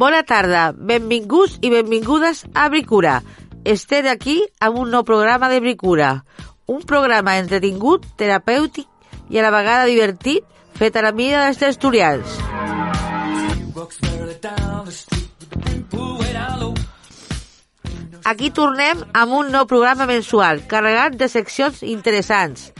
Bona tarda, benvinguts i benvingudes a Bricura. Estem aquí amb un nou programa de Bricura. Un programa entretingut, terapèutic i a la vegada divertit, fet a la mida dels tertulians. Aquí tornem amb un nou programa mensual, carregat de seccions interessants.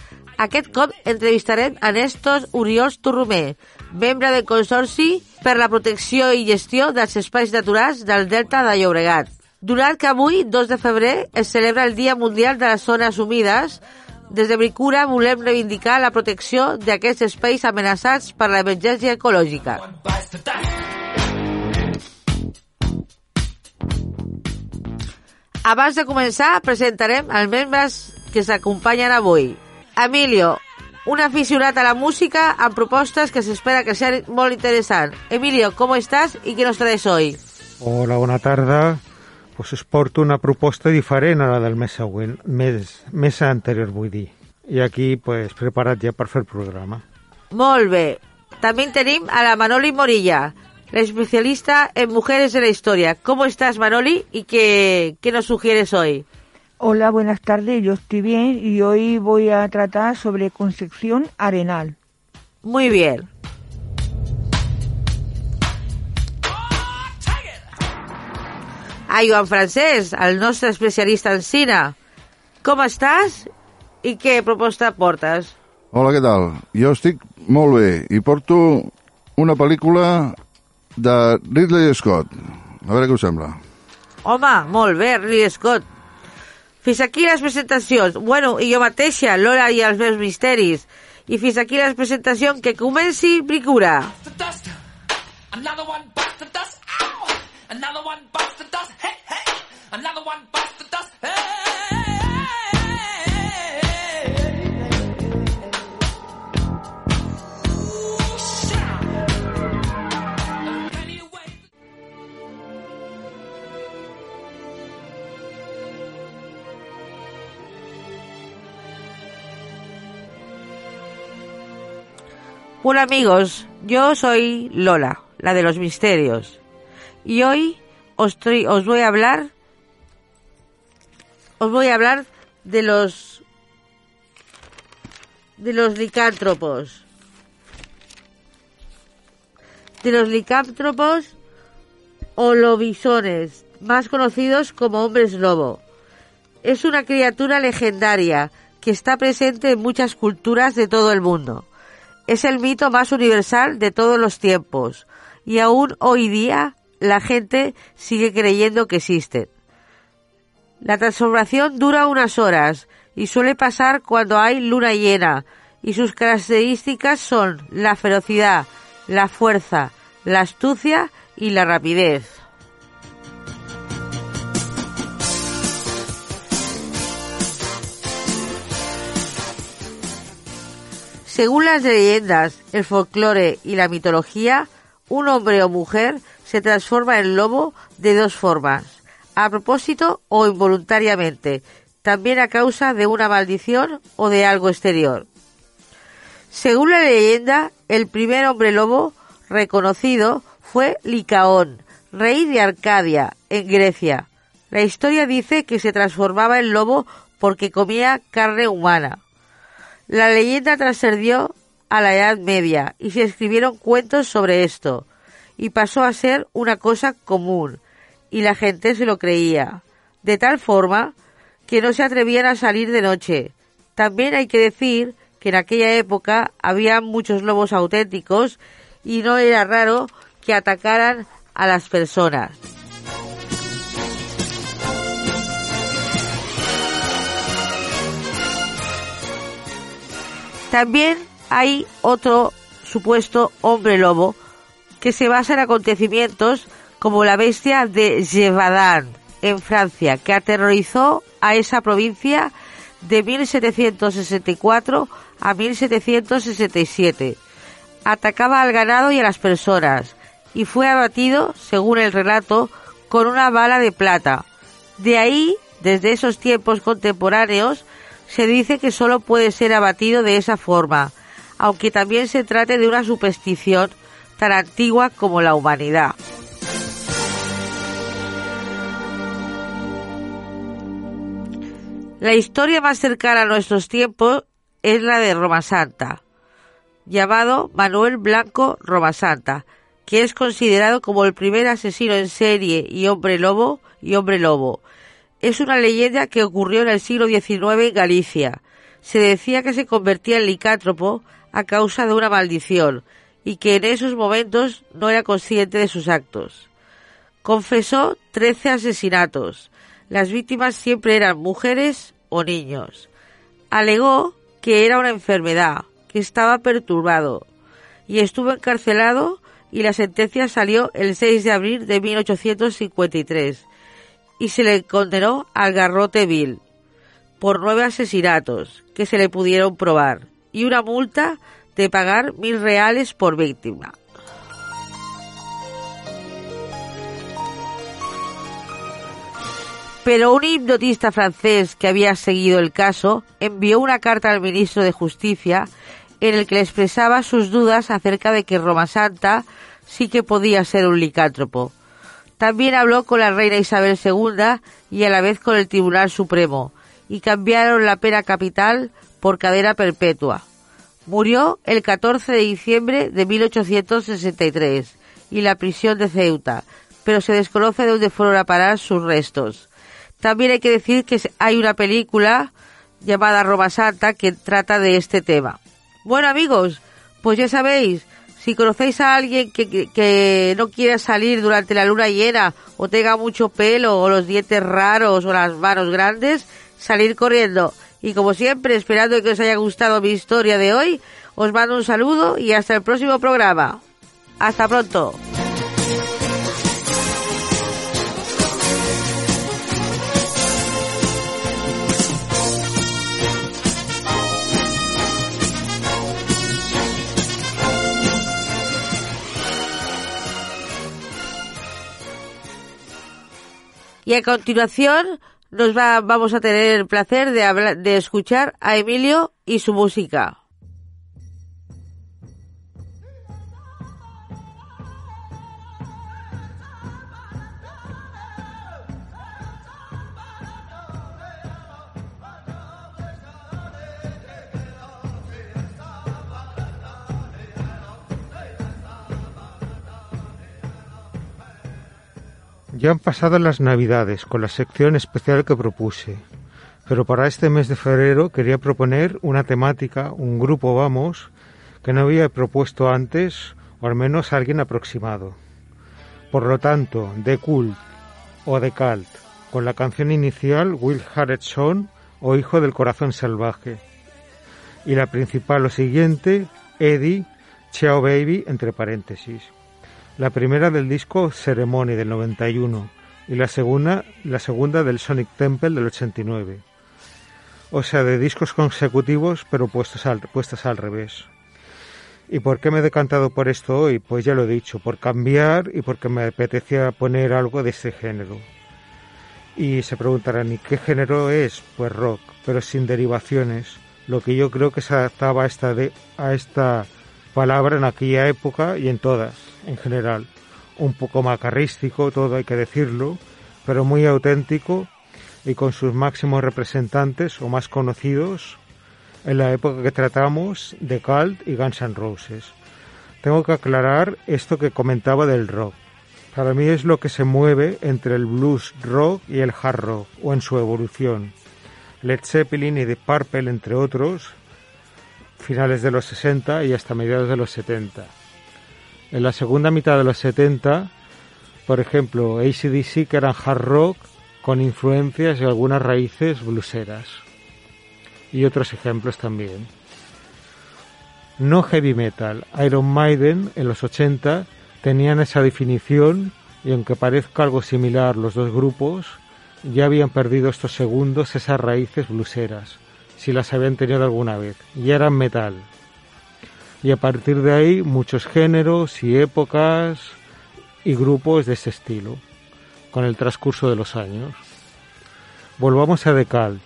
Aquest cop entrevistarem a Néstor Oriols Torromer, membre del Consorci per la protecció i gestió dels espais naturals del Delta de Llobregat. Donat que avui, 2 de febrer, es celebra el Dia Mundial de les Zones Humides, des de Bricura volem reivindicar la protecció d'aquests espais amenaçats per l'emergència ecològica. Abans de començar, presentarem els membres que s'acompanyen avui. Emilio, un aficionat a la música amb propostes que s'espera que sean molt interessant. Emilio, ¿cómo estás y qué nos traes hoy? Hola, bona tarda. Pues us porto una proposta diferent a la del mes següent, mes, mes anterior vull dir. I aquí, pues, preparat ja per fer el programa. Molt bé. També tenim a la Manoli Morilla, la especialista en mujeres de la historia. ¿Cómo estás, Manoli? ¿Y qué, qué nos sugieres hoy? Hola, buenas tardes. Yo estoy bien y hoy voy a tratar sobre concepción arenal. Muy bien. A Joan Francesc, el nostre especialista en cine. Com estàs i què proposta portes? Hola, què tal? Jo estic molt bé i porto una pel·lícula de Ridley Scott. A veure què us sembla. Home, molt bé, Ridley Scott. Fins aquí les presentacions. Bueno, i jo mateixa, Lola i els meus misteris. I fins aquí les presentacions, que comenci Bricura. Another one bites the dust. Ow! Another one bites the dust. Hey, hey! Another one bites the dust. Hey! Hola amigos, yo soy Lola, la de los misterios. Y hoy os, voy a hablar os voy a hablar de los de los licántropos. De los licántropos o lobisones, más conocidos como hombres lobo. Es una criatura legendaria que está presente en muchas culturas de todo el mundo. Es el mito más universal de todos los tiempos y aún hoy día la gente sigue creyendo que existen. La transformación dura unas horas y suele pasar cuando hay luna llena y sus características son la ferocidad, la fuerza, la astucia y la rapidez. Según las leyendas, el folclore y la mitología, un hombre o mujer se transforma en lobo de dos formas, a propósito o involuntariamente, también a causa de una maldición o de algo exterior. Según la leyenda, el primer hombre lobo reconocido fue Licaón, rey de Arcadia, en Grecia. La historia dice que se transformaba en lobo porque comía carne humana. La leyenda trascendió a la Edad Media y se escribieron cuentos sobre esto, y pasó a ser una cosa común, y la gente se lo creía, de tal forma que no se atrevían a salir de noche. También hay que decir que en aquella época había muchos lobos auténticos y no era raro que atacaran a las personas. También hay otro supuesto hombre lobo que se basa en acontecimientos como la bestia de Gévaudan en Francia, que aterrorizó a esa provincia de 1764 a 1767. Atacaba al ganado y a las personas y fue abatido, según el relato, con una bala de plata. De ahí, desde esos tiempos contemporáneos, se dice que solo puede ser abatido de esa forma, aunque también se trate de una superstición tan antigua como la humanidad. La historia más cercana a nuestros tiempos es la de Roma Santa, llamado Manuel Blanco Roma Santa, que es considerado como el primer asesino en serie y hombre lobo y hombre lobo es una leyenda que ocurrió en el siglo XIX en Galicia. Se decía que se convertía en licántropo a causa de una maldición y que en esos momentos no era consciente de sus actos. Confesó trece asesinatos. Las víctimas siempre eran mujeres o niños. Alegó que era una enfermedad, que estaba perturbado, y estuvo encarcelado y la sentencia salió el 6 de abril de 1853 y se le condenó al garrote vil por nueve asesinatos que se le pudieron probar y una multa de pagar mil reales por víctima. Pero un hipnotista francés que había seguido el caso envió una carta al ministro de Justicia en el que le expresaba sus dudas acerca de que Roma Santa sí que podía ser un licántropo. También habló con la reina Isabel II y a la vez con el Tribunal Supremo, y cambiaron la pena capital por cadena perpetua. Murió el 14 de diciembre de 1863 y la prisión de Ceuta, pero se desconoce de dónde fueron a parar sus restos. También hay que decir que hay una película llamada Roma Santa que trata de este tema. Bueno amigos, pues ya sabéis, si conocéis a alguien que, que, no quiera salir durante la luna llena o tenga mucho pelo o los dientes raros o las manos grandes, salir corriendo. Y como siempre, esperando que os haya gustado mi historia de hoy, os mando un saludo y hasta el próximo programa. Hasta pronto. Y a continuación nos va, vamos a tener el placer de, hablar, de escuchar a Emilio y su música. Ya han pasado las Navidades con la sección especial que propuse, pero para este mes de febrero quería proponer una temática, un grupo, vamos, que no había propuesto antes, o al menos alguien aproximado. Por lo tanto, The Cult o The Cult, con la canción inicial Will Harrison o Hijo del Corazón Salvaje. Y la principal, lo siguiente, Eddie, Chao Baby, entre paréntesis. La primera del disco Ceremony del 91 y la segunda, la segunda del Sonic Temple del 89. O sea, de discos consecutivos pero puestos al, puestas al revés. ¿Y por qué me he decantado por esto hoy? Pues ya lo he dicho, por cambiar y porque me apetecía poner algo de este género. Y se preguntarán, ¿y qué género es? Pues rock, pero sin derivaciones, lo que yo creo que se adaptaba a esta, de, a esta palabra en aquella época y en todas, en general. Un poco macarrístico, todo hay que decirlo, pero muy auténtico y con sus máximos representantes o más conocidos en la época que tratamos de Cult y Guns N' Roses. Tengo que aclarar esto que comentaba del rock. Para mí es lo que se mueve entre el blues rock y el hard rock, o en su evolución. Led Zeppelin y The Purple, entre otros, finales de los 60 y hasta mediados de los 70. En la segunda mitad de los 70, por ejemplo, ACDC que eran hard rock con influencias y algunas raíces blueseras. Y otros ejemplos también. No heavy metal. Iron Maiden en los 80 tenían esa definición y aunque parezca algo similar los dos grupos, ya habían perdido estos segundos esas raíces bluseras si las habían tenido alguna vez, y eran metal. Y a partir de ahí muchos géneros y épocas y grupos de ese estilo, con el transcurso de los años. Volvamos a Decal.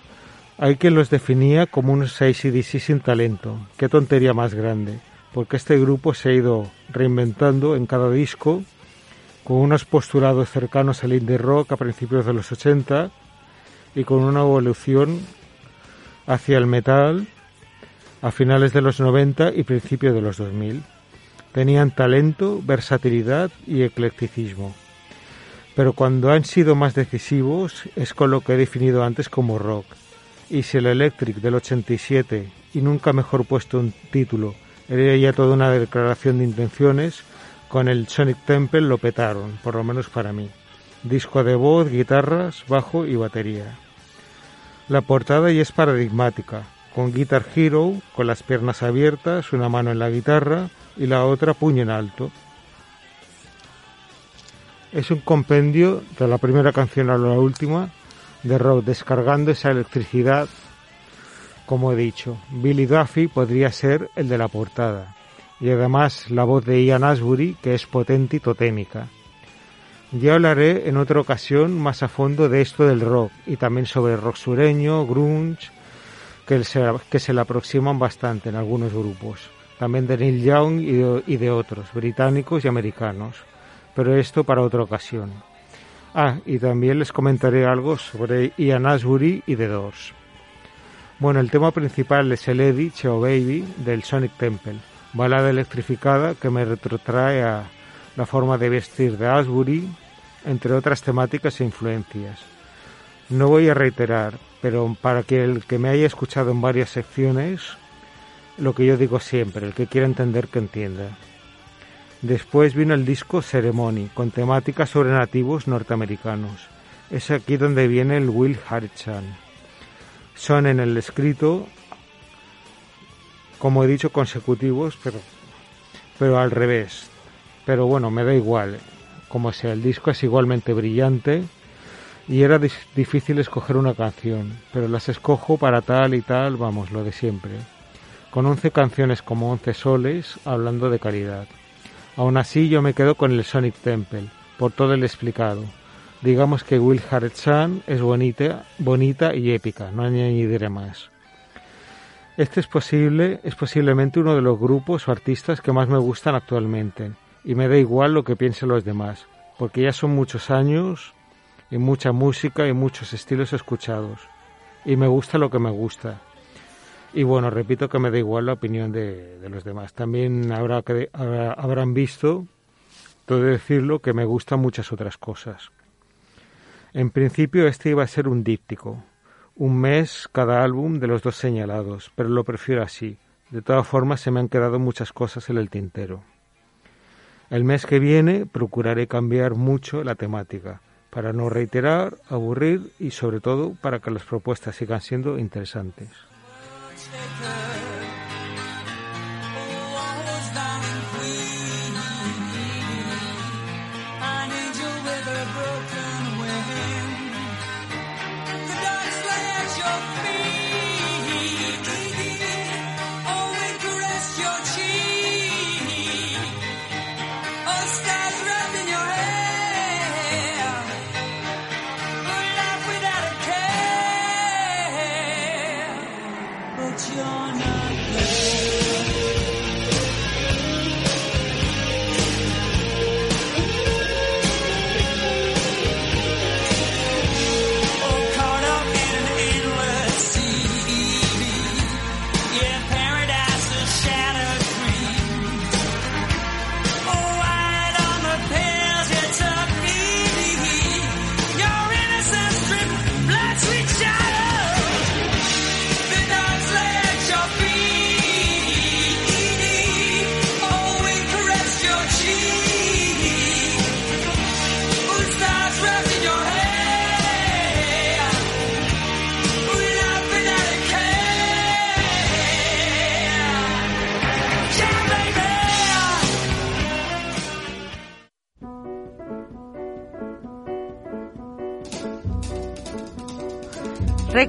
Hay quien los definía como unos ACDC sin talento. Qué tontería más grande, porque este grupo se ha ido reinventando en cada disco, con unos postulados cercanos al indie rock a principios de los 80 y con una evolución hacia el metal a finales de los 90 y principios de los 2000. Tenían talento, versatilidad y eclecticismo. Pero cuando han sido más decisivos es con lo que he definido antes como rock. Y si el Electric del 87 y nunca mejor puesto un título era ya toda una declaración de intenciones, con el Sonic Temple lo petaron, por lo menos para mí. Disco de voz, guitarras, bajo y batería. La portada ya es paradigmática, con Guitar Hero, con las piernas abiertas, una mano en la guitarra y la otra puño en alto. Es un compendio de la primera canción a la última de rock, descargando esa electricidad. Como he dicho, Billy Duffy podría ser el de la portada, y además la voz de Ian Asbury, que es potente y totémica. Ya hablaré en otra ocasión más a fondo de esto del rock y también sobre rock sureño, grunge, que se, que se le aproximan bastante en algunos grupos. También de Neil Young y de, otros, británicos y americanos. Pero esto para otra ocasión. Ah, y también les comentaré algo sobre Ian Asbury y The Doors. Bueno, el tema principal es el Eddie Cheo Baby del Sonic Temple, balada electrificada que me retrotrae a la forma de vestir de Asbury, entre otras temáticas e influencias. No voy a reiterar, pero para que el que me haya escuchado en varias secciones, lo que yo digo siempre, el que quiera entender que entienda. Después vino el disco Ceremony, con temáticas sobre nativos norteamericanos. Es aquí donde viene el Will Hartchan. Son en el escrito, como he dicho, consecutivos, pero, pero al revés. Pero bueno, me da igual como sea, el disco es igualmente brillante y era difícil escoger una canción, pero las escojo para tal y tal, vamos, lo de siempre. Con 11 canciones como 11 soles, hablando de calidad. Aún así yo me quedo con el Sonic Temple, por todo el explicado. Digamos que Will Hartchan es bonita, bonita y épica, no añadiré más. Este es posible, es posiblemente uno de los grupos o artistas que más me gustan actualmente y me da igual lo que piensen los demás, porque ya son muchos años y mucha música y muchos estilos escuchados, y me gusta lo que me gusta. Y bueno, repito que me da igual la opinión de, de los demás. También habrá que, habrá, habrán visto, todo decirlo, que me gustan muchas otras cosas. En principio este iba a ser un díptico, un mes cada álbum de los dos señalados, pero lo prefiero así. De todas formas se me han quedado muchas cosas en el tintero. El mes que viene procuraré cambiar mucho la temática para no reiterar, aburrir y sobre todo para que las propuestas sigan siendo interesantes. your name.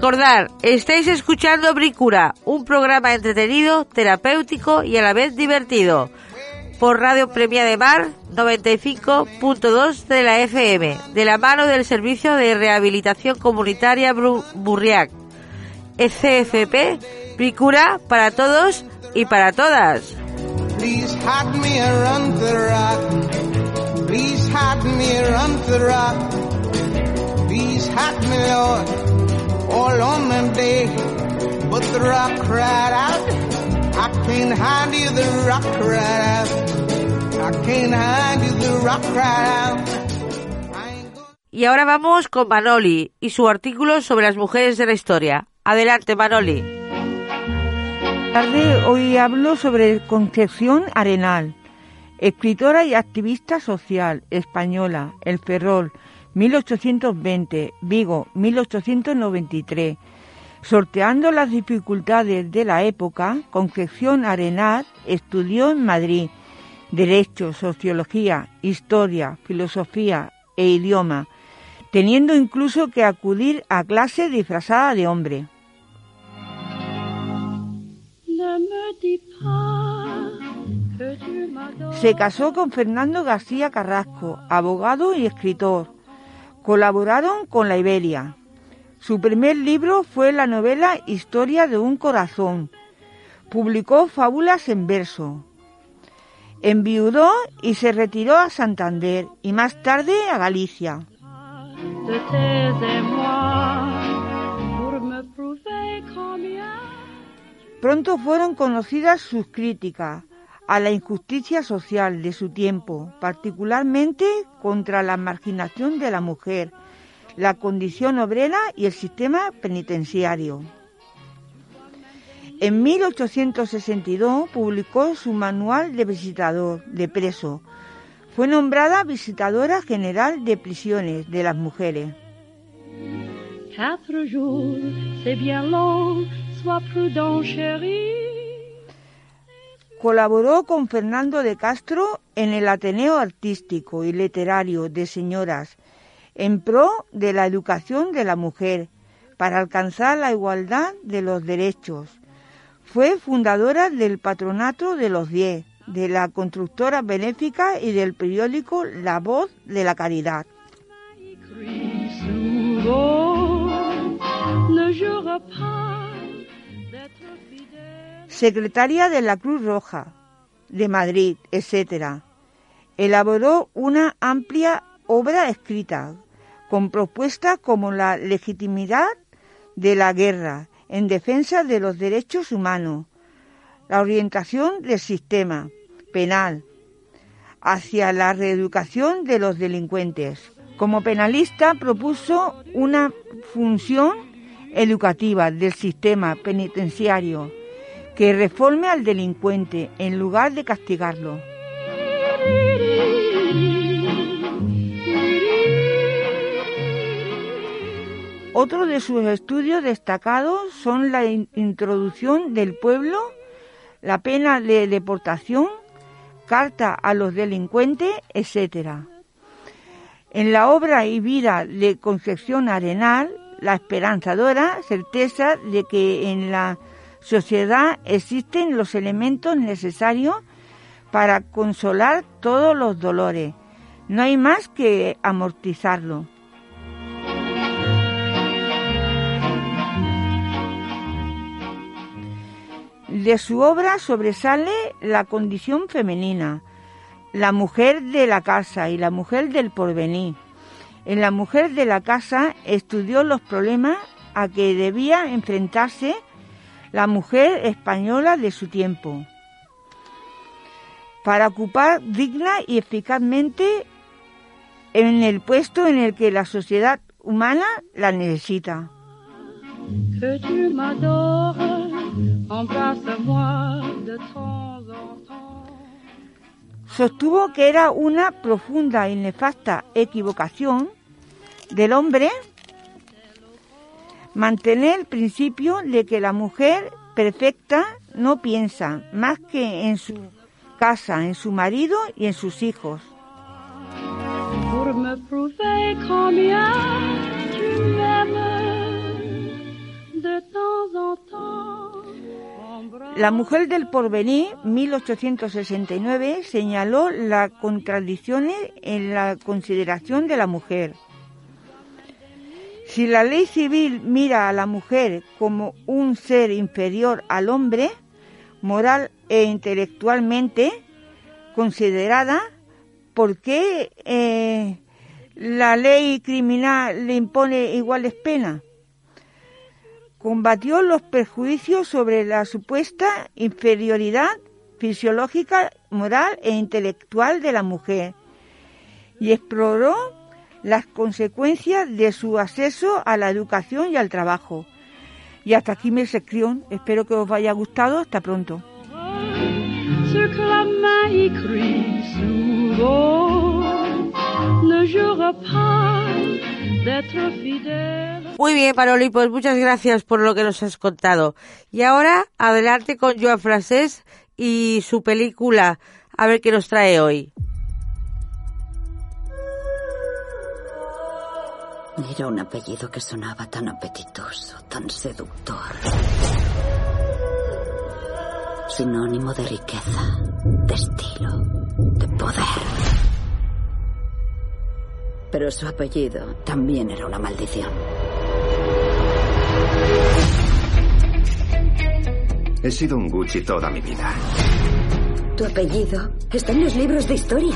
Recordar, estáis escuchando Bricura, un programa entretenido, terapéutico y a la vez divertido. Por Radio Premia de Mar 95.2 de la FM, de la mano del Servicio de Rehabilitación Comunitaria Burriac. CFP, Bricura para todos y para todas. All on the day. rock right out. I can't handle the rock right out. I can't handle the rock right out. Y ahora vamos con Manoli y su artículo sobre las mujeres de la historia. Adelante, Manoli. Tarde hoy hablo sobre Concepción Arenal, escritora y activista social española, El Ferrol, 1820, Vigo, 1893. Sorteando las dificultades de la época, Concepción Arenal estudió en Madrid Derecho, Sociología, Historia, Filosofía e Idioma, teniendo incluso que acudir a clase disfrazada de hombre. Se casó con Fernando García Carrasco, abogado y escritor. Colaboraron con la Iberia. Su primer libro fue la novela Historia de un corazón. Publicó fábulas en verso. Enviudó y se retiró a Santander y más tarde a Galicia. Pronto fueron conocidas sus críticas a la injusticia social de su tiempo, particularmente contra la marginación de la mujer, la condición obrera y el sistema penitenciario. En 1862 publicó su manual de visitador de preso. Fue nombrada visitadora general de prisiones de las mujeres. Colaboró con Fernando de Castro en el Ateneo Artístico y Literario de Señoras en pro de la educación de la mujer para alcanzar la igualdad de los derechos. Fue fundadora del Patronato de los Diez, de la constructora benéfica y del periódico La Voz de la Caridad. Secretaria de la Cruz Roja de Madrid, etc. Elaboró una amplia obra escrita con propuestas como la legitimidad de la guerra en defensa de los derechos humanos, la orientación del sistema penal hacia la reeducación de los delincuentes. Como penalista propuso una función educativa del sistema penitenciario que reforme al delincuente en lugar de castigarlo. Otro de sus estudios destacados son la introducción del pueblo, la pena de deportación, carta a los delincuentes, etc. En la obra y vida de Concepción Arenal, la esperanzadora certeza de que en la sociedad existen los elementos necesarios para consolar todos los dolores. No hay más que amortizarlo. De su obra sobresale la condición femenina, la mujer de la casa y la mujer del porvenir. En la mujer de la casa estudió los problemas a que debía enfrentarse la mujer española de su tiempo, para ocupar digna y eficazmente en el puesto en el que la sociedad humana la necesita. Sostuvo que era una profunda y nefasta equivocación del hombre mantener el principio de que la mujer perfecta no piensa más que en su casa, en su marido y en sus hijos. La mujer del porvenir, 1869, señaló las contradicciones en la consideración de la mujer. Si la ley civil mira a la mujer como un ser inferior al hombre, moral e intelectualmente considerada, ¿por qué eh, la ley criminal le impone iguales penas? combatió los prejuicios sobre la supuesta inferioridad fisiológica, moral e intelectual de la mujer y exploró las consecuencias de su acceso a la educación y al trabajo. Y hasta aquí mi sección. Espero que os haya gustado. Hasta pronto. Muy bien, Paroli, pues muchas gracias por lo que nos has contado. Y ahora, adelante con Joan Francés y su película, a ver qué nos trae hoy. Era un apellido que sonaba tan apetitoso, tan seductor. Sinónimo de riqueza, de estilo, de poder. Pero su apellido también era una maldición. He sido un Gucci toda mi vida. Tu apellido está en los libros de historia.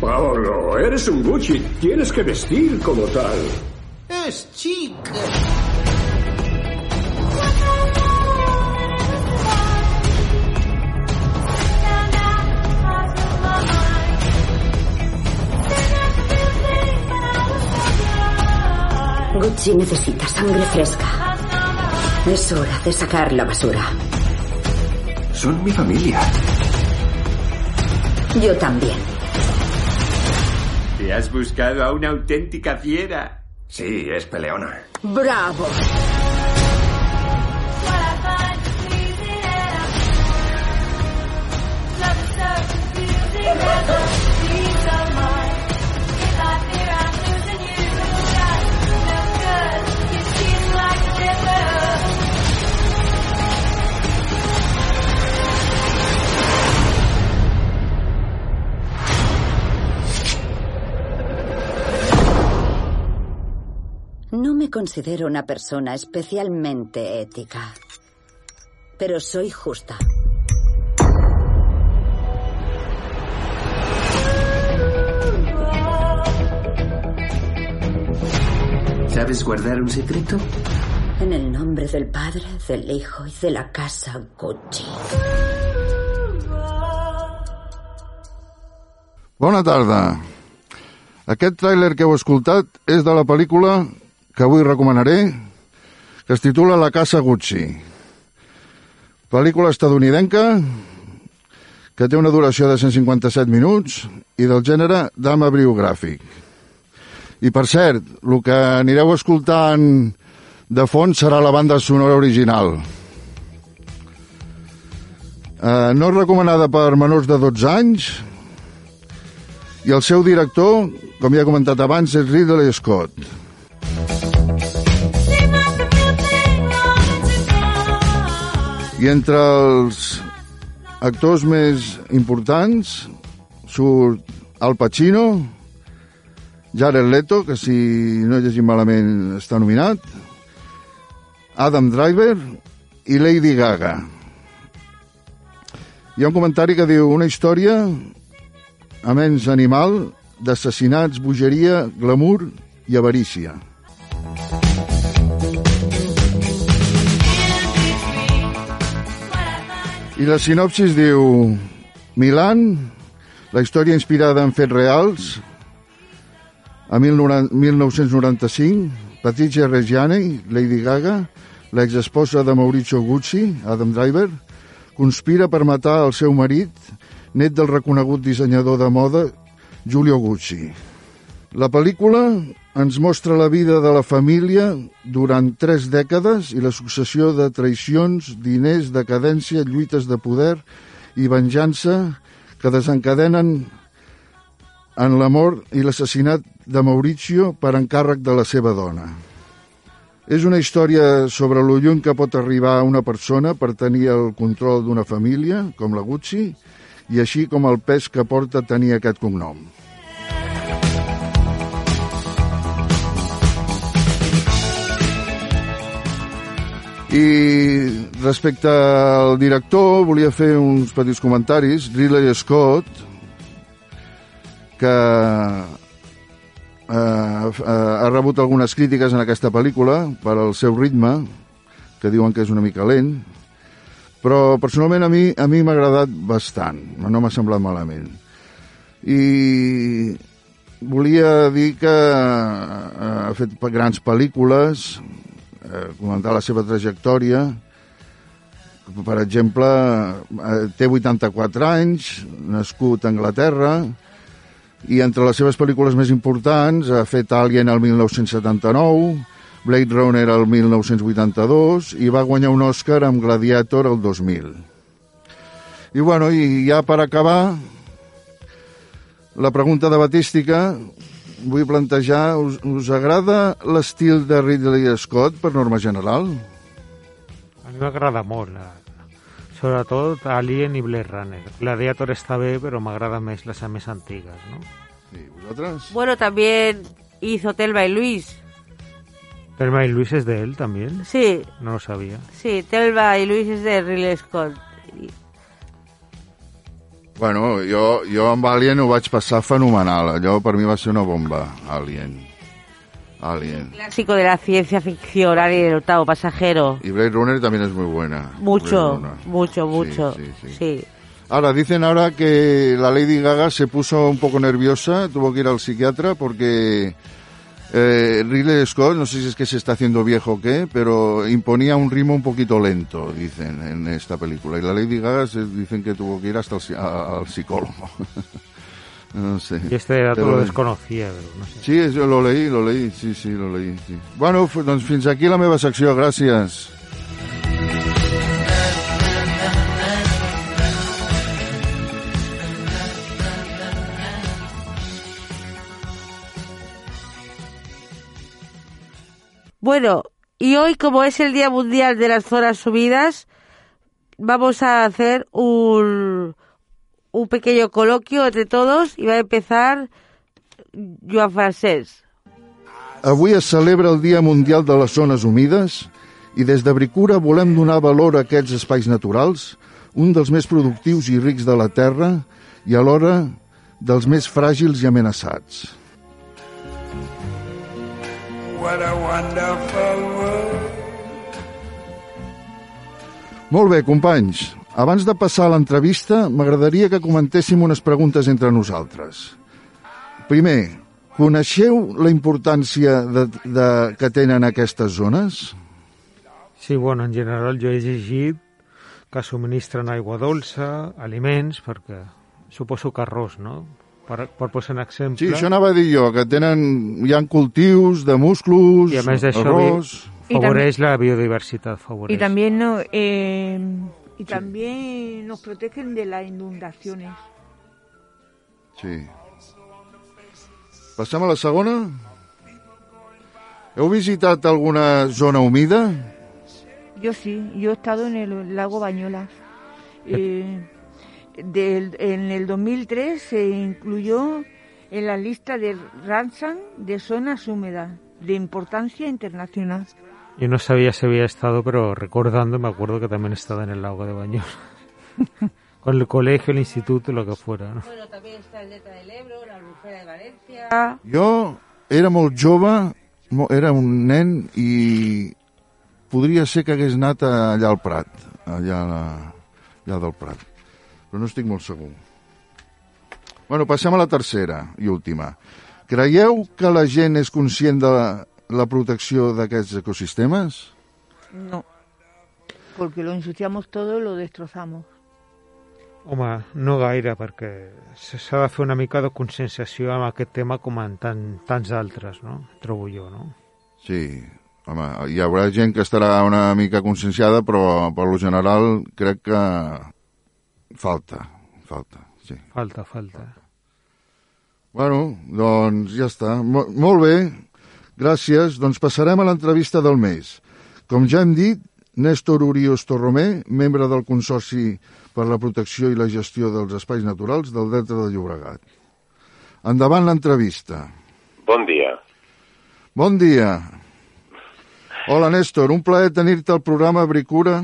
Paolo, eres un Gucci. Tienes que vestir como tal. Es chic. Gucci necesita sangre fresca. Es hora de sacar la basura. Son mi familia. Yo también. Te has buscado a una auténtica fiera. Sí, es peleona. ¡Bravo! Me considero una persona especialmente ética, pero soy justa. ¿Sabes guardar un secreto? En el nombre del Padre, del Hijo y de la casa Gucci. Bona tarda. Aquest tràiler que heu escoltat és de la pel·lícula que avui recomanaré, que es titula La casa Gucci. Pel·lícula estadounidenca que té una duració de 157 minuts i del gènere drama biogràfic. I per cert, el que anireu escoltant de fons serà la banda sonora original. Eh, no és recomanada per menors de 12 anys i el seu director, com ja he comentat abans, és Ridley Scott. I entre els actors més importants surt Al Pacino, Jared Leto, que si no he llegit malament està nominat, Adam Driver i Lady Gaga. Hi ha un comentari que diu una història a menys animal d'assassinats, bogeria, glamour i avarícia. I la sinopsis diu Milan, la història inspirada en fets reals, a 1995, Patricia Reggiani, Lady Gaga, l'exesposa de Mauricio Gucci, Adam Driver, conspira per matar el seu marit, net del reconegut dissenyador de moda Giulio Gucci. La pel·lícula ens mostra la vida de la família durant tres dècades i la successió de traïcions, diners, decadència, lluites de poder i venjança que desencadenen en la mort i l'assassinat de Mauricio per encàrrec de la seva dona. És una història sobre lo lluny que pot arribar una persona per tenir el control d'una família, com la Gucci, i així com el pes que porta tenir aquest cognom. I respecte al director, volia fer uns petits comentaris. Ridley Scott, que eh, ha rebut algunes crítiques en aquesta pel·lícula per al seu ritme, que diuen que és una mica lent, però personalment a mi a mi m'ha agradat bastant, no m'ha semblat malament. I volia dir que eh, ha fet grans pel·lícules, eh, comentar la seva trajectòria, per exemple, eh, té 84 anys, nascut a Anglaterra, i entre les seves pel·lícules més importants ha fet Alien el 1979, Blade Runner el 1982 i va guanyar un Oscar amb Gladiator el 2000. I bueno, i ja per acabar, la pregunta de Batística, vull plantejar, us, us agrada l'estil de Ridley Scott per norma general? A mi m'agrada molt, la, sobretot Alien i Blade Runner. Gladiator està bé, però m'agrada més les més antigues, ¿no? Sí, ¿vosotras? Bueno, también hizo Telma y Luis. Telma y Luis es de él también. Sí, No lo sabía. sí, Telma y Luis es de Ridley Scott. Bueno, jo, jo amb Alien ho vaig passar fenomenal. Allò per mi va ser una bomba, Alien. Alien. Clásico de la ciencia ficción, Alien el octavo pasajero. Y Blade Runner también es muy buena. Mucho, mucho, mucho. Sí, sí, sí. sí. Ahora, dicen ahora que la Lady Gaga se puso un poco nerviosa, tuvo que ir al psiquiatra porque eh, Ridley Scott, no sé si es que se está haciendo viejo o qué, pero imponía un ritmo un poquito lento, dicen, en esta película. Y la Lady Gaga se, dicen que tuvo que ir hasta el, a- al psicólogo. no sé. Y este dato lo desconocía, no sé. Sí, jo lo leí, lo leí, sí, sí, lo leí. Sí. Bueno, doncs fins aquí la meva secció, gràcies. Bueno, y hoy como es el Día Mundial de las Zonas Subidas, vamos a hacer un, un pequeño coloquio entre todos y va a empezar Joan Francesc. Avui es celebra el Dia Mundial de les Zones Humides i des de Bricura volem donar valor a aquests espais naturals, un dels més productius i rics de la Terra i alhora dels més fràgils i amenaçats. What a wonderful world. Molt bé, companys. Abans de passar a l'entrevista, m'agradaria que comentéssim unes preguntes entre nosaltres. Primer, coneixeu la importància de, de, que tenen aquestes zones? Sí, bueno, en general jo he llegit que subministren aigua dolça, aliments, perquè suposo que arròs, no? Per, per posar un exemple. Sí, això anava a dir jo, que tenen, hi ha cultius de musclos, I a més d'això arròs... I favoreix la biodiversitat, favoreix. Y también, no, eh, y también nos protegen de las inundaciones. Sí. Passem a la segona? Heu visitat alguna zona humida? Yo sí, yo he estado en el lago Bañolas. Eh, del- en el 2003 se incluyó en la lista de Ramsar de zonas húmedas de importancia internacional. Yo no sabía si había estado, pero recordando me acuerdo que también estaba en el lago de Baños. Con el colegio, el instituto, lo que fuera, ¿no? Bueno, también está el Delta del Ebro, la Albufera de Valencia. Jo era molt jove, mo- era un nen i podria ser que hagués anat allà al Prat, allà, allà del Prat, però no estic molt segur. Bueno, passem a la tercera i última. Creieu que la gent és conscient de la, la protecció d'aquests ecosistemes? No, porque lo ensuciamos todo y lo destrozamos. Home, no gaire, perquè s'ha de fer una mica de conscienciació amb aquest tema com en tan, tants altres, no? Trobo jo, no? Sí, home, hi haurà gent que estarà una mica conscienciada, però per lo general crec que falta, falta, sí. Falta, falta. Bueno, doncs ja està. Mo molt bé, gràcies. Doncs passarem a l'entrevista del mes. Com ja hem dit, Néstor Urios Torromé, membre del Consorci per la Protecció i la Gestió dels Espais Naturals del Delta de Llobregat. Endavant l'entrevista. Bon dia. Bon dia. Hola, Néstor. Un plaer tenir-te al programa Bricura.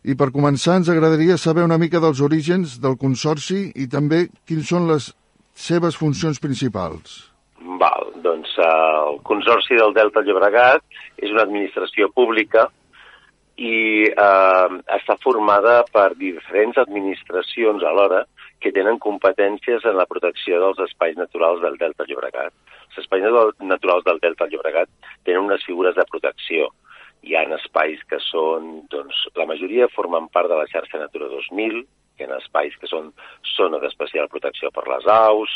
I per començar ens agradaria saber una mica dels orígens del Consorci i també quins són les seves funcions principals. Val, doncs eh, el Consorci del Delta Llobregat és una administració pública i eh, està formada per diferents administracions alhora que tenen competències en la protecció dels espais naturals del Delta Llobregat. Els espais naturals del Delta Llobregat tenen unes figures de protecció. Hi ha espais que són, doncs, la majoria formen part de la xarxa Natura 2000, que en espais que són zona d'especial protecció per les aus,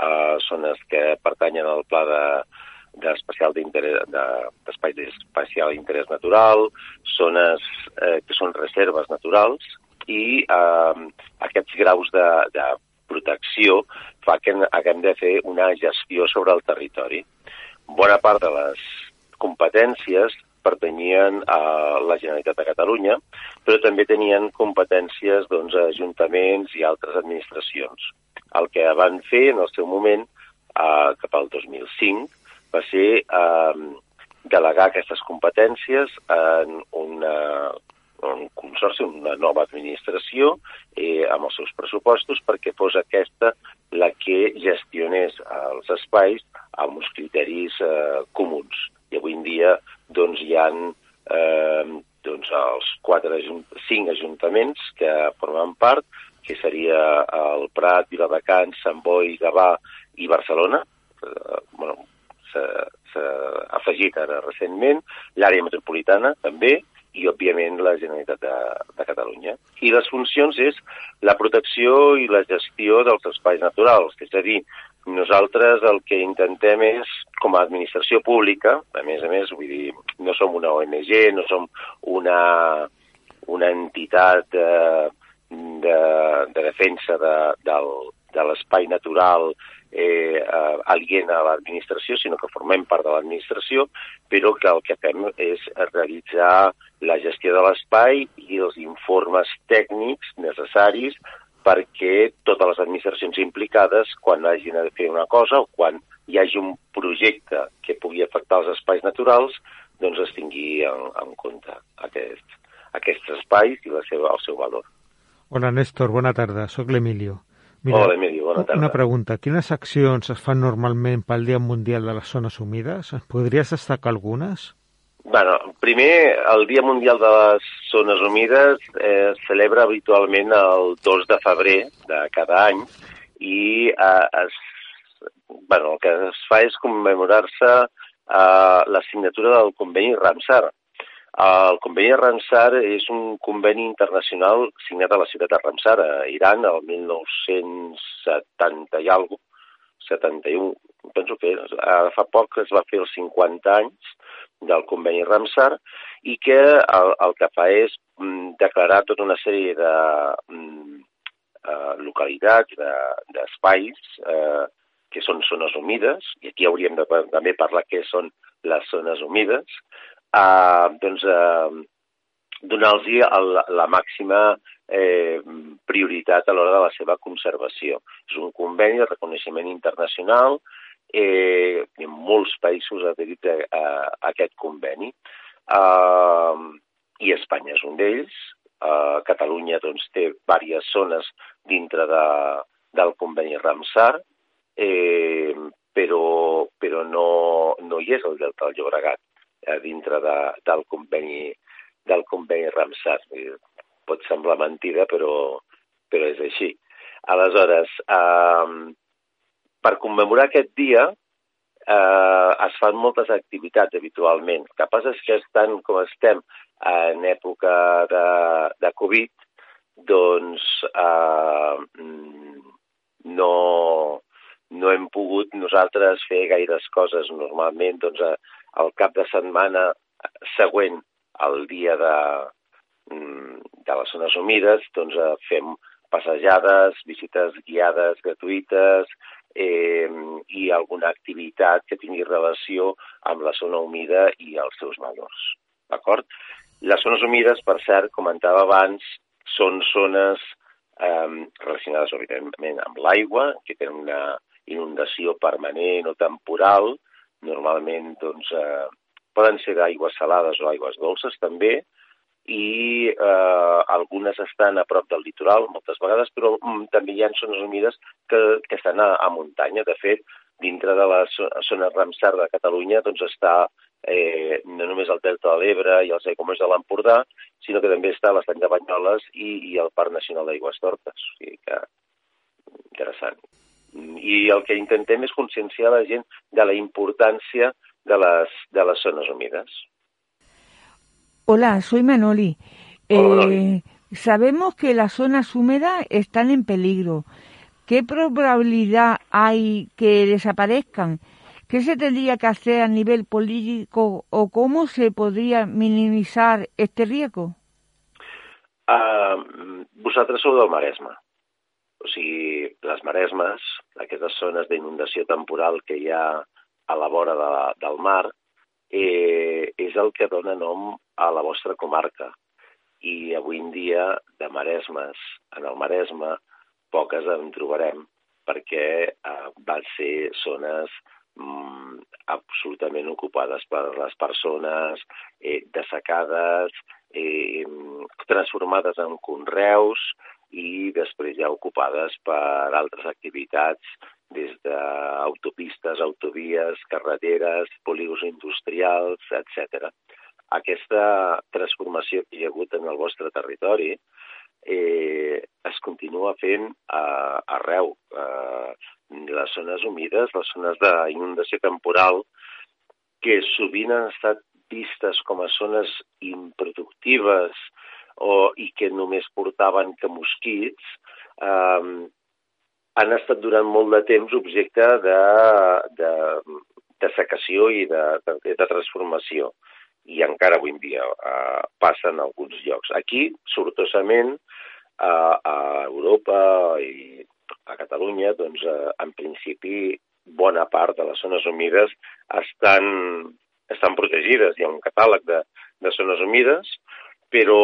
eh, zones que pertanyen al pla de, d'especial d'interès d'espai de, d'especial interès natural, zones eh, que són reserves naturals i eh, aquests graus de, de protecció fa que haguem de fer una gestió sobre el territori. Bona part de les competències pertanyien a la Generalitat de Catalunya, però també tenien competències doncs, a ajuntaments i altres administracions. El que van fer en el seu moment, eh, cap al 2005, va ser eh, delegar aquestes competències en una, un consorci, una nova administració, eh, amb els seus pressupostos, perquè fos aquesta la que gestionés els espais amb uns criteris eh, comuns. I avui en dia doncs, hi ha eh, doncs, els quatre, cinc ajuntaments que formen part, que seria el Prat, Viladecans, Sant Boi, Gavà i Barcelona. Eh, bueno, s'ha afegit ara recentment, l'àrea metropolitana també, i, òbviament, la Generalitat de, de Catalunya. I les funcions és la protecció i la gestió dels espais naturals, és a dir, nosaltres el que intentem és, com a administració pública, a més a més, vull dir, no som una ONG, no som una, una entitat de, de, de defensa de, del, de l'espai natural eh, eh, aliena a l'administració, sinó que formem part de l'administració, però que el que fem és realitzar la gestió de l'espai i els informes tècnics necessaris perquè totes les administracions implicades, quan hagin de fer una cosa o quan hi hagi un projecte que pugui afectar els espais naturals, doncs es tingui en, en compte aquest, aquests espais i la seva, el seu valor. Hola, Néstor, bona tarda. Soc l'Emilio. Mira, Hola, Emili, bona tarda. Una pregunta. Quines accions es fan normalment pel Dia Mundial de les Zones Humides? Podries destacar algunes? Bueno, primer, el Dia Mundial de les Zones Humides eh, celebra habitualment el 2 de febrer de cada any i eh, es, bueno, el que es fa és commemorar-se eh, la signatura del conveni Ramsar, el conveni Ramsar és un conveni internacional signat a la ciutat de Ramsar, a Iran, el 1970 i alguna 71, penso que fa poc es va fer els 50 anys del conveni Ramsar i que el, el que fa és mm, declarar tota una sèrie de mm, eh, localitats, d'espais, de, eh, que són zones humides, i aquí hauríem de també parlar què són les zones humides, eh, doncs, eh, donar-los la, màxima eh, prioritat a l'hora de la seva conservació. És un conveni de reconeixement internacional eh, en molts països ha adherit a, a, a aquest conveni eh, i Espanya és un d'ells. Eh, Catalunya doncs, té diverses zones dintre de, del conveni Ramsar, eh, però, però no, no hi és el Delta del Llobregat a dintre de, del conveni del conveni Ramsar. Pot semblar mentida, però, però és així. Aleshores, eh, per commemorar aquest dia eh, es fan moltes activitats habitualment. El que passa és que estan com estem en època de, de Covid, doncs eh, no, no hem pogut nosaltres fer gaires coses. Normalment, doncs, el cap de setmana següent al dia de, mm, de les zones humides, doncs eh, fem passejades, visites guiades gratuïtes eh, i alguna activitat que tingui relació amb la zona humida i els seus valors. D'acord? Les zones humides, per cert, comentava abans, són zones eh, relacionades, òbviament, amb l'aigua, que tenen una inundació permanent o temporal, normalment doncs, eh, poden ser d'aigües salades o aigües dolces també, i eh, algunes estan a prop del litoral moltes vegades, però mm, també hi ha zones humides que, que estan a, a muntanya. De fet, dintre de la zona Ramsar de Catalunya doncs està eh, no només el Delta de l'Ebre i els aiguamolls de l'Empordà, sinó que també està l'estany de Banyoles i, i el Parc Nacional d'Aigües Tortes. O sigui que interessant. I el que intentem és conscienciar la gent de la importància de les, de les zones humides. Hola, soy Manoli. Eh, sabemos que las zonas húmedas están en peligro. ¿Qué probabilidad hay que desaparezcan? ¿Qué se tendría que hacer a nivel político o cómo se podria minimitzar este riesgo? Uh, vosaltres sou del Maresme. O sigui, les Maresmes, aquestes zones d'inundació temporal que hi ha a la vora de, del mar, eh, és el que dona nom a la vostra comarca. I avui en dia, de Maresmes en el Maresme, poques en trobarem, perquè eh, van ser zones mm, absolutament ocupades per les persones, eh, dessecades, eh, transformades en conreus i després ja ocupades per altres activitats des d'autopistes, autovies, carreteres, polígons industrials, etc. Aquesta transformació que hi ha hagut en el vostre territori eh, es continua fent uh, arreu. Uh, les zones humides, les zones d'inundació temporal, que sovint han estat vistes com a zones improductives o, i que només portaven que mosquits, eh, han estat durant molt de temps objecte de, de, de secació i de, de, de transformació i encara avui en dia eh, passa en alguns llocs. Aquí, sortosament, a, a Europa i a Catalunya, doncs, eh, en principi, bona part de les zones humides estan, estan protegides. Hi ha un catàleg de, de zones humides, però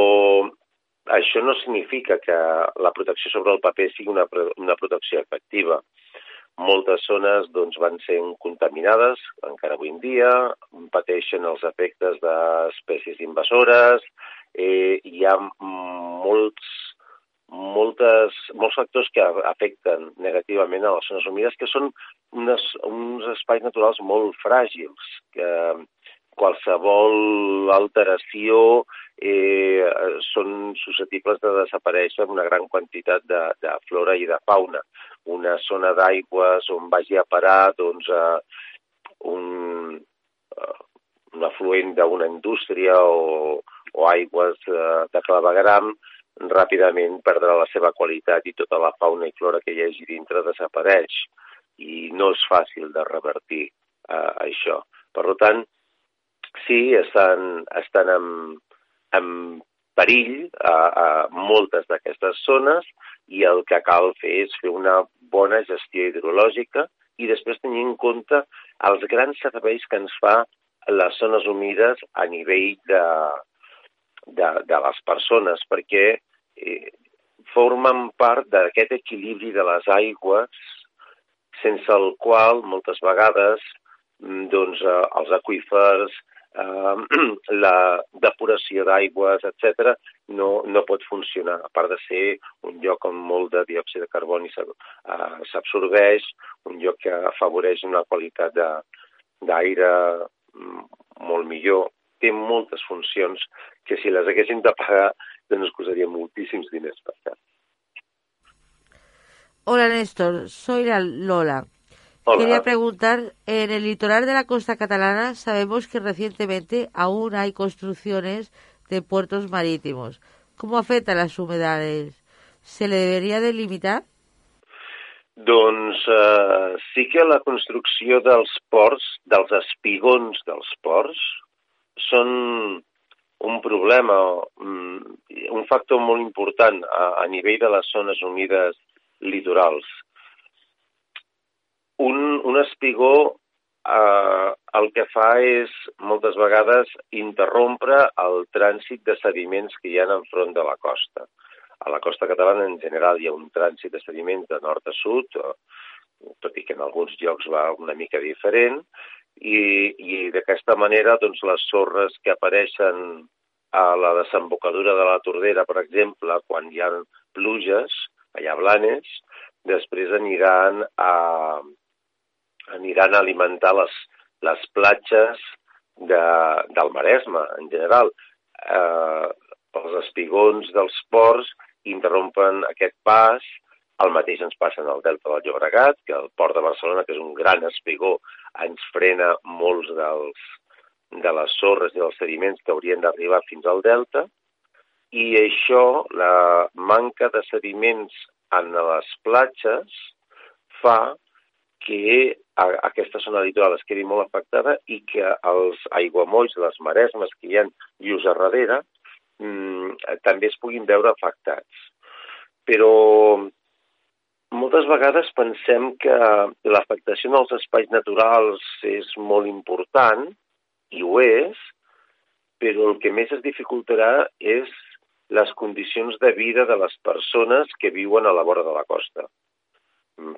això no significa que la protecció sobre el paper sigui una, una protecció efectiva. Moltes zones doncs, van ser contaminades, encara avui en dia, pateixen els efectes d'espècies invasores, eh, hi ha molts moltes, molts factors que afecten negativament a les zones humides, que són unes, uns espais naturals molt fràgils, que qualsevol alteració eh, són susceptibles de desaparèixer una gran quantitat de, de flora i de fauna. Una zona d'aigües on vagi a parar doncs, eh, un, eh, un afluent d'una indústria o, o aigües eh, de clavegram ràpidament perdrà la seva qualitat i tota la fauna i flora que hi hagi dintre desapareix i no és fàcil de revertir eh, això. Per tant, sí, estan, estan en, en perill a, a moltes d'aquestes zones i el que cal fer és fer una bona gestió hidrològica i després tenir en compte els grans serveis que ens fa les zones humides a nivell de, de, de les persones, perquè eh, formen part d'aquest equilibri de les aigües sense el qual moltes vegades mm, doncs, eh, els aqüífers, eh, la depuració d'aigües, etc no, no pot funcionar. A part de ser un lloc amb molt de diòxid de carboni eh, s'absorbeix, un lloc que afavoreix una qualitat d'aire mm, molt millor, té moltes funcions que si les haguéssim de pagar doncs nos costaria moltíssims diners per fer. Hola Néstor, soy la Lola. Hola. Quería preguntar, en el litoral de la costa catalana sabemos que recientemente aún hay construcciones de puertos marítimos. ¿Cómo afectan las humedades? ¿Se le debería delimitar? Doncs eh, sí que la construcció dels ports, dels espigons dels ports, són un problema, un factor molt important a, a nivell de les zones humides litorals. Un, un espigó eh, el que fa és moltes vegades interrompre el trànsit de sediments que hi ha enfront de la costa. A la costa catalana en general hi ha un trànsit de sediments de nord a sud, tot i que en alguns llocs va una mica diferent, i, i d'aquesta manera doncs, les sorres que apareixen a la desembocadura de la Tordera, per exemple, quan hi ha pluges, allà Blanes, després aniran a, aniran a alimentar les, les platges de, del Maresme, en general. Eh, els espigons dels ports interrompen aquest pas, el mateix ens passa en el Delta del Llobregat, que el port de Barcelona, que és un gran espigó, ens frena molts dels, de les sorres i dels sediments que haurien d'arribar fins al Delta, i això, la manca de sediments en les platges, fa que a, aquesta zona litoral es quedi molt afectada i que els aiguamolls, les maresmes que hi ha lluç a darrere, mmm, també es puguin veure afectats. Però moltes vegades pensem que l'afectació en els espais naturals és molt important, i ho és, però el que més es dificultarà és les condicions de vida de les persones que viuen a la vora de la costa.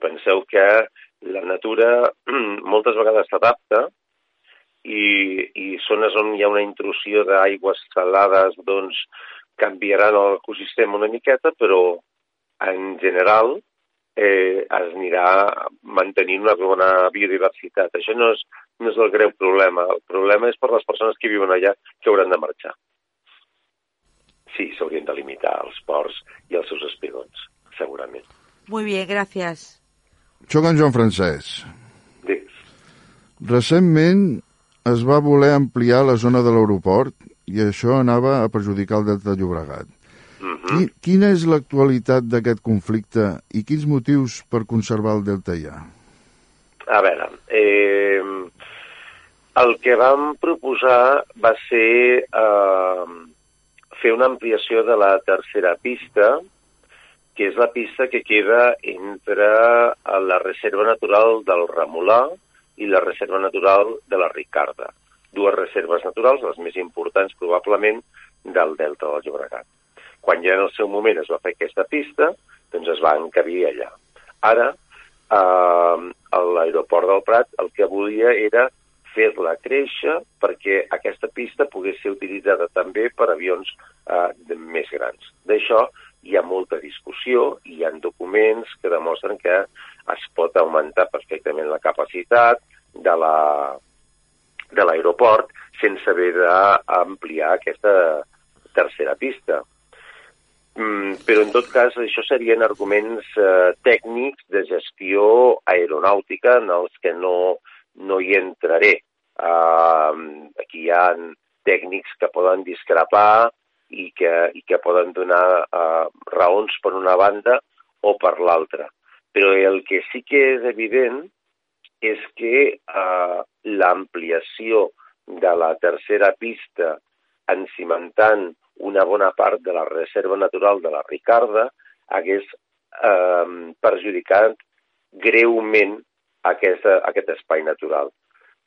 Penseu que la natura moltes vegades s'adapta i, i zones on hi ha una intrusió d'aigües salades doncs canviaran l'ecosistema una miqueta, però en general eh, es anirà mantenint una bona biodiversitat. Això no és, no és el greu problema. El problema és per les persones que viuen allà que hauran de marxar. Sí, s'haurien de limitar els ports i els seus espigons, segurament. Muy bien, gracias. Soc en Joan Francesc. Digues. Recentment es va voler ampliar la zona de l'aeroport i això anava a perjudicar el Delta de Llobregat. Mm -hmm. Qui, quina és l'actualitat d'aquest conflicte i quins motius per conservar el Delta hi ha? A veure, eh, el que vam proposar va ser eh, fer una ampliació de la tercera pista, que és la pista que queda entre la Reserva Natural del Remolà i la Reserva Natural de la Ricarda. Dues reserves naturals, les més importants probablement del Delta del Llobregat. Quan ja en el seu moment es va fer aquesta pista, doncs es va encabir allà. Ara, eh, l'aeroport del Prat el que volia era fer-la créixer perquè aquesta pista pogués ser utilitzada també per avions eh, més grans. D'això hi ha molta discussió, hi ha documents que demostren que es pot augmentar perfectament la capacitat de la de l'aeroport sense haver d'ampliar aquesta tercera pista. Mm, però en tot cas això serien arguments eh, tècnics de gestió aeronàutica en els que no, no hi entraré. Uh, aquí hi ha tècnics que poden discrepar i que, i que poden donar uh, raons per una banda o per l'altra. Però el que sí que és evident és que uh, l'ampliació de la tercera pista encimentant una bona part de la reserva natural de la Ricarda hagués eh, perjudicat greument aquesta, aquest espai natural.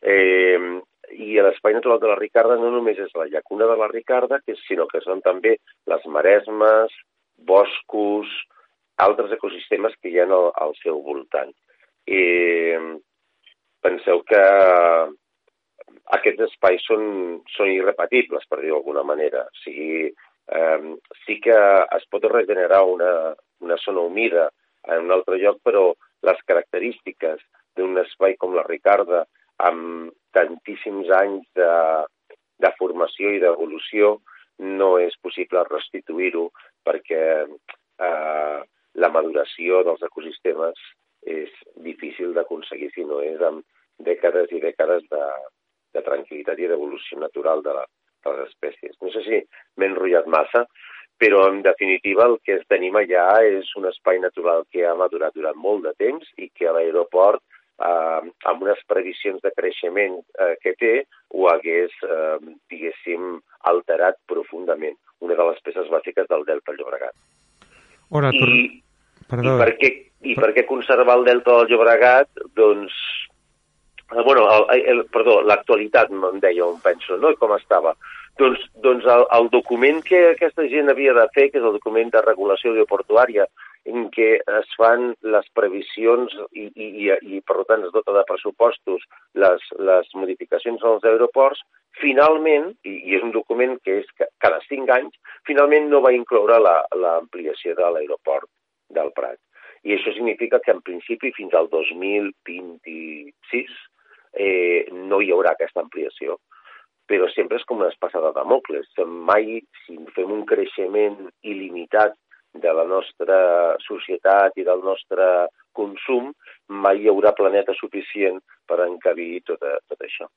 Eh, I l'espai natural de la Ricarda no només és la llacuna de la Ricarda, sinó que són també les maresmes, boscos, altres ecosistemes que hi ha al, al seu voltant. Eh, penseu que aquests espais són, són irrepetibles, per dir d'alguna manera. O sigui, eh, sí que es pot regenerar una, una zona humida en un altre lloc, però les característiques d'un espai com la Ricarda, amb tantíssims anys de, de formació i d'evolució, no és possible restituir-ho perquè eh, la maduració dels ecosistemes és difícil d'aconseguir si no és amb dècades i dècades de, de tranquil·litat i d'evolució natural de, la, de les espècies. No sé si m'he enrotllat massa, però en definitiva el que tenim allà és un espai natural que ha madurat durant molt de temps i que l'aeroport, eh, amb unes previsions de creixement eh, que té, ho hagués, eh, diguéssim, alterat profundament. Una de les peces bàsiques del Delta del Llobregat. Ora, I, per... Perdó. I per què, i per què conservar el Delta del Llobregat? Doncs eh, bueno, el, el, perdó, l'actualitat, em deia on penso, no? I com estava. Doncs, doncs el, el document que aquesta gent havia de fer, que és el document de regulació aeroportuària, en què es fan les previsions i, i, i, i per tant es dota de pressupostos les, les modificacions als aeroports, finalment, i, i és un document que és cada cinc anys, finalment no va incloure l'ampliació de l'aeroport del Prat. I això significa que en principi fins al 2026 eh, no hi haurà aquesta ampliació però sempre és com una espasa de Damocles. Mai, si fem un creixement il·limitat de la nostra societat i del nostre consum, mai hi haurà planeta suficient per encabir tot, tot això.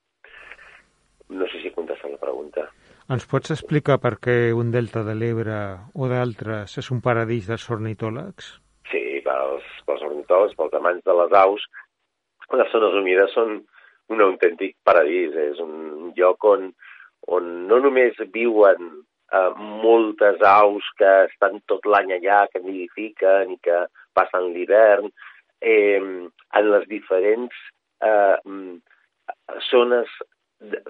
No sé si contesta la pregunta. Ens pots explicar per què un delta de l'Ebre o d'altres és un paradís dels ornitòlegs? Sí, pels, pels ornitòlegs, pels amants de les aus, les zones humides són un autèntic paradís. És un lloc on, on no només viuen eh, moltes aus que estan tot l'any allà, que nidifiquen i que passen l'hivern, eh, en les diferents eh, zones de,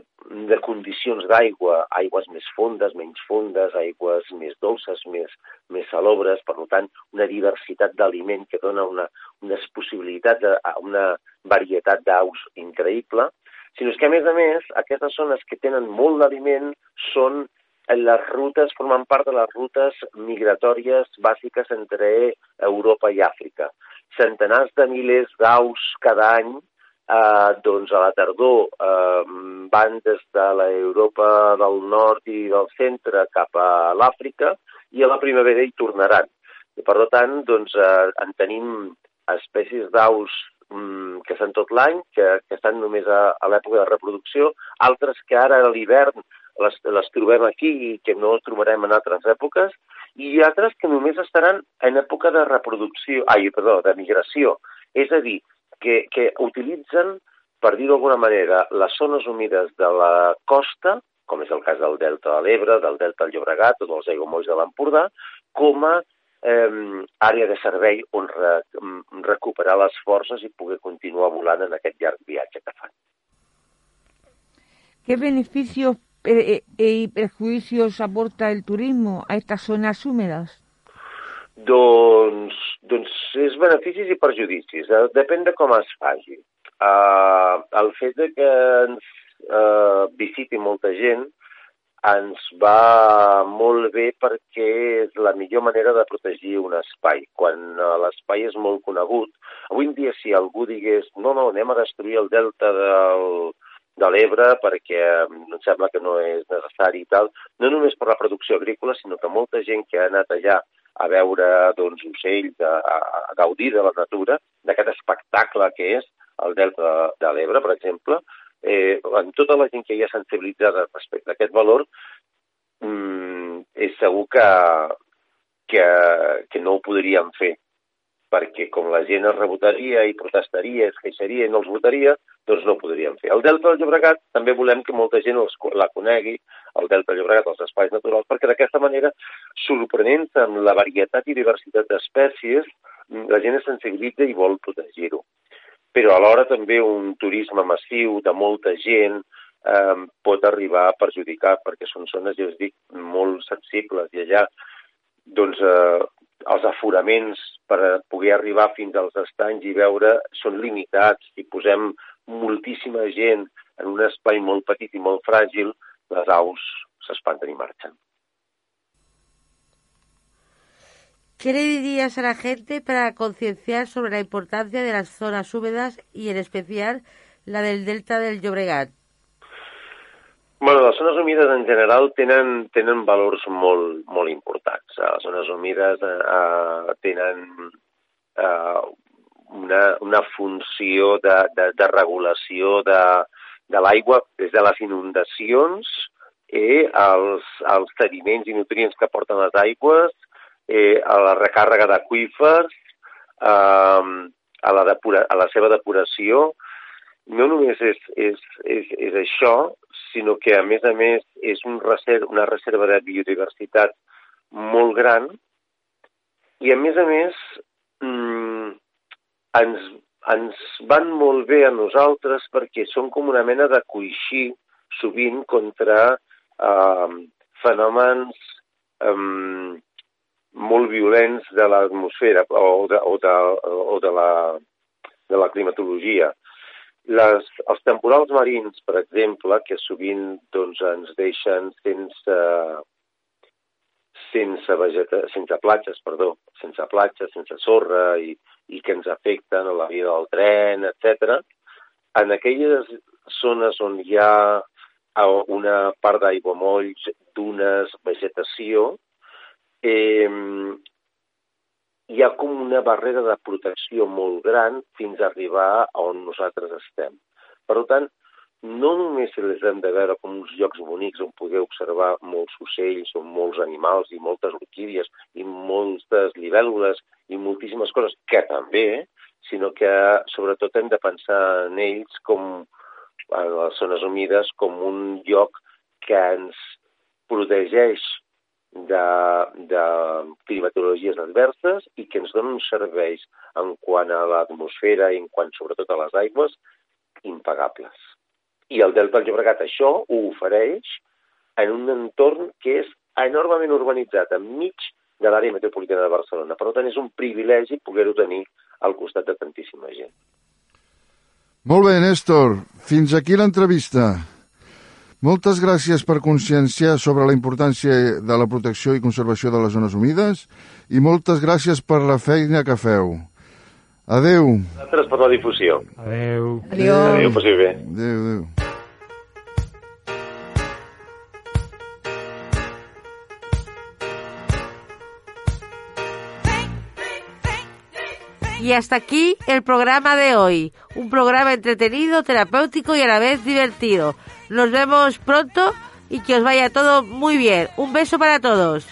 de condicions d'aigua, aigües més fondes, menys fondes, aigües més dolces, més, més salobres, per tant, una diversitat d'aliment que dona una, unes possibilitats, a una varietat d'aus increïble, sinó que, a més a més, aquestes zones que tenen molt d'aliment són les rutes, formen part de les rutes migratòries bàsiques entre Europa i Àfrica. Centenars de milers d'aus cada any eh, doncs a la tardor eh, van des de l'Europa del nord i del centre cap a l'Àfrica i a la primavera hi tornaran. I per tant, doncs, eh, en tenim espècies d'aus mm, que estan tot l'any, que, que estan només a, a l'època de reproducció, altres que ara a l'hivern les, les trobem aquí i que no trobarem en altres èpoques, i altres que només estaran en època de reproducció, ai, perdó, de migració. És a dir, que, que utilitzen, per dir-ho d'alguna manera, les zones humides de la costa, com és el cas del Delta de l'Ebre, del Delta del Llobregat o dels aigomolls de l'Empordà, com a eh, àrea de servei on re, recuperar les forces i poder continuar volant en aquest llarg viatge que fan. ¿Qué beneficios eh, eh, y perjuicios aporta el turismo a estas zonas húmedas? Doncs, doncs és beneficis i perjudicis. Eh? Depèn de com es faci. Uh, el fet de que ens uh, visiti molta gent ens va molt bé perquè és la millor manera de protegir un espai. Quan l'espai és molt conegut, avui en dia si algú digués no, no, anem a destruir el delta del, de l'Ebre perquè em sembla que no és necessari i tal, no només per la producció agrícola, sinó que molta gent que ha anat allà a veure doncs, ocells, a, a gaudir de la natura, d'aquest espectacle que és el Delta de, de l'Ebre, per exemple, eh, en tota la gent que hi ha sensibilitzada respecte a aquest valor, mm, és segur que, que, que no ho podríem fer perquè com la gent es rebotaria i protestaria, es queixaria i no els votaria, doncs no podríem fer. El Delta del Llobregat també volem que molta gent els, la conegui, el Delta del Llobregat, els espais naturals, perquè d'aquesta manera, sorprenent amb la varietat i diversitat d'espècies, la gent es sensibilitza i vol protegir-ho. Però alhora també un turisme massiu de molta gent eh, pot arribar a perjudicar, perquè són zones, ja us dic, molt sensibles, i allà doncs, eh, els aforaments per poder arribar fins als estanys i veure són limitats. Si posem moltíssima gent en un espai molt petit i molt fràgil, les aus s'espanten i marxen. ¿Qué le dirías a la gente para concienciar sobre la importancia de las zonas húmedas y en especial la del delta del Llobregat? Bueno, les zones humides en general tenen, tenen valors molt, molt importants. Les zones humides eh, tenen eh, una, una funció de, de, de regulació de, de l'aigua des de les inundacions eh, als, als sediments i nutrients que porten les aigües, eh, a la recàrrega d'aquífers, eh, a, la depura, a la seva depuració. No només és, és, és, és això, sinó que, a més a més, és un reserva, una reserva de biodiversitat molt gran i, a més a més, mmm, ens, ens van molt bé a nosaltres perquè són com una mena de coixí sovint contra eh, fenòmens eh, molt violents de l'atmosfera o, de, o, de, o de, la, de la climatologia. Les, els temporals marins, per exemple, que sovint doncs, ens deixen sense, sense, vegeta, sense platges, perdó, sense platges, sense sorra i, i que ens afecten a la vida del tren, etc. En aquelles zones on hi ha una part d'aiguamolls, dunes, vegetació, eh, hi ha com una barrera de protecció molt gran fins a arribar a on nosaltres estem. Per tant, no només les hem de veure com uns llocs bonics on poder observar molts ocells o molts animals i moltes orquídies i moltes libèl·lules i moltíssimes coses, que també, sinó que sobretot hem de pensar en ells com, en les zones humides, com un lloc que ens protegeix de, de climatologies adverses i que ens dona uns serveis en quant a l'atmosfera i en quant sobretot a les aigües impagables. I el Delta del Llobregat això ho ofereix en un entorn que és enormement urbanitzat, enmig de l'àrea metropolitana de Barcelona. Per tant, és un privilegi poder-ho tenir al costat de tantíssima gent. Molt bé, Néstor. Fins aquí l'entrevista. Moltes gràcies per conscienciar sobre la importància de la protecció i conservació de les zones humides i moltes gràcies per la feina que feu. Adeu. Gràcies per la difusió. Adeu. Adéu. Adéu, passi bé. Adéu, Y hasta aquí el programa de hoy. Un programa entretenido, terapéutico y a la vez divertido. Nos vemos pronto y que os vaya todo muy bien. Un beso para todos.